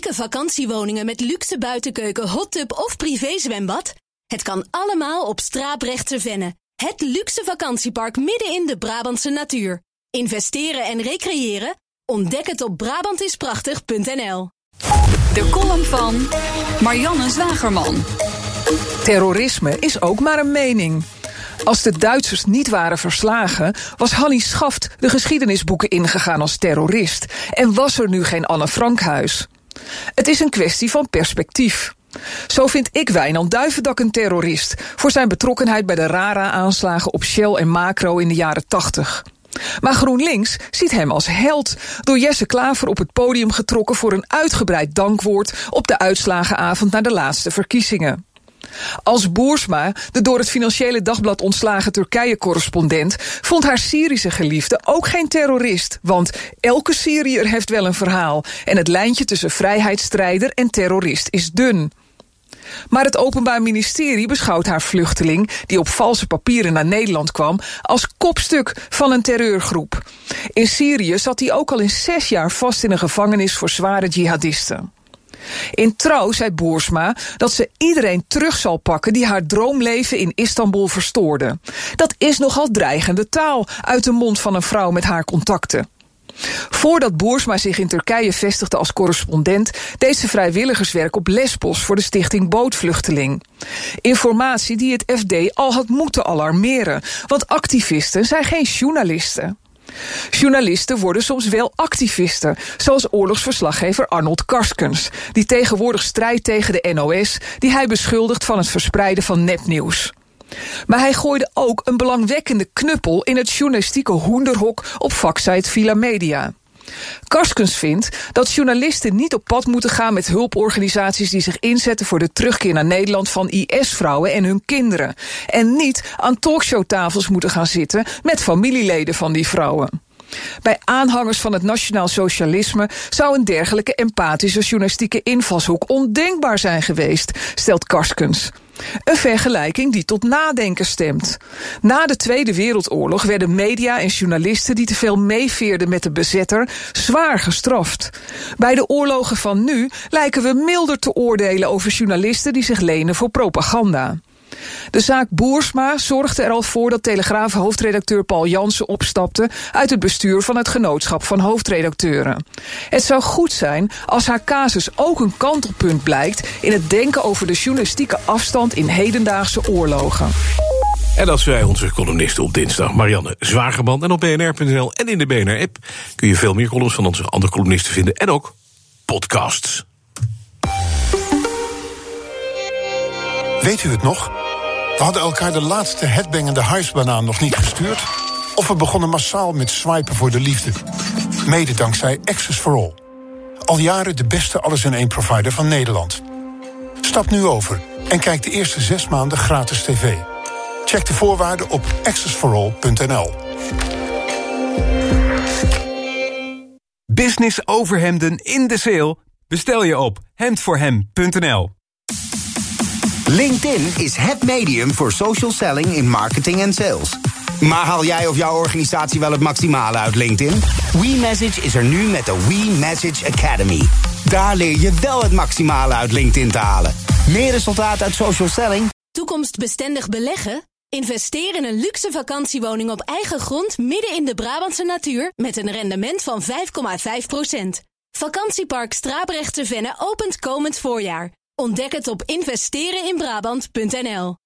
Unieke vakantiewoningen met luxe buitenkeuken, hot tub of privézwembad? Het kan allemaal op Straaprechtse Venne. Het luxe vakantiepark midden in de Brabantse natuur. Investeren en recreëren? Ontdek het op Brabantisprachtig.nl. De column van Marianne Zwagerman. Terrorisme is ook maar een mening. Als de Duitsers niet waren verslagen, was Hannie Schaft de geschiedenisboeken ingegaan als terrorist en was er nu geen Anne Frankhuis. Het is een kwestie van perspectief. Zo vind ik Wijnand Duivendak een terrorist voor zijn betrokkenheid bij de RARA-aanslagen op Shell en Macro in de jaren 80. Maar GroenLinks ziet hem als held, door Jesse Klaver op het podium getrokken voor een uitgebreid dankwoord op de uitslagenavond na de laatste verkiezingen. Als Boersma, de door het Financiële Dagblad ontslagen Turkije-correspondent, vond haar Syrische geliefde ook geen terrorist. Want elke Syriër heeft wel een verhaal. En het lijntje tussen vrijheidsstrijder en terrorist is dun. Maar het Openbaar Ministerie beschouwt haar vluchteling, die op valse papieren naar Nederland kwam, als kopstuk van een terreurgroep. In Syrië zat hij ook al in zes jaar vast in een gevangenis voor zware jihadisten. In trouw zei Boersma dat ze iedereen terug zal pakken die haar droomleven in Istanbul verstoorde. Dat is nogal dreigende taal uit de mond van een vrouw met haar contacten. Voordat Boersma zich in Turkije vestigde als correspondent, deed ze vrijwilligerswerk op Lesbos voor de stichting Bootvluchteling. Informatie die het FD al had moeten alarmeren, want activisten zijn geen journalisten. Journalisten worden soms wel activisten, zoals oorlogsverslaggever Arnold Karskens, die tegenwoordig strijdt tegen de NOS, die hij beschuldigt van het verspreiden van nepnieuws. Maar hij gooide ook een belangwekkende knuppel in het journalistieke hoenderhok op vaksite Villa Media. Karskens vindt dat journalisten niet op pad moeten gaan met hulporganisaties die zich inzetten voor de terugkeer naar Nederland van IS-vrouwen en hun kinderen. En niet aan talkshowtafels moeten gaan zitten met familieleden van die vrouwen. Bij aanhangers van het nationaal socialisme zou een dergelijke empathische journalistieke invalshoek ondenkbaar zijn geweest, stelt Karskens. Een vergelijking die tot nadenken stemt. Na de Tweede Wereldoorlog werden media en journalisten die te veel meeveerden met de bezetter zwaar gestraft. Bij de oorlogen van nu lijken we milder te oordelen over journalisten die zich lenen voor propaganda. De zaak Boersma zorgde er al voor dat Telegraaf-hoofdredacteur Paul Jansen opstapte uit het bestuur van het genootschap van hoofdredacteuren. Het zou goed zijn als haar casus ook een kantelpunt blijkt in het denken over de journalistieke afstand in hedendaagse oorlogen. En dat wij onze columnisten op dinsdag, Marianne Zwageman. En op bnr.nl en in de BNR-app kun je veel meer columns van onze andere columnisten vinden. En ook podcasts. Weet u het nog? We hadden elkaar de laatste headbangende huisbanaan nog niet gestuurd. Of we begonnen massaal met swipen voor de liefde. Mede dankzij Access for All. Al jaren de beste alles-in-één provider van Nederland. Stap nu over en kijk de eerste zes maanden gratis tv. Check de voorwaarden op accessforall.nl. Business overhemden in de sale? Bestel je op hemdvoorhem.nl. LinkedIn is het medium voor social selling in marketing en sales. Maar haal jij of jouw organisatie wel het maximale uit LinkedIn? WeMessage is er nu met de WeMessage Academy. Daar leer je wel het maximale uit LinkedIn te halen. Meer resultaat uit social selling? Toekomstbestendig beleggen? Investeer in een luxe vakantiewoning op eigen grond midden in de Brabantse natuur met een rendement van 5,5%. Vakantiepark Strabrechtse Venne opent komend voorjaar. Ontdek het op investereninbrabant.nl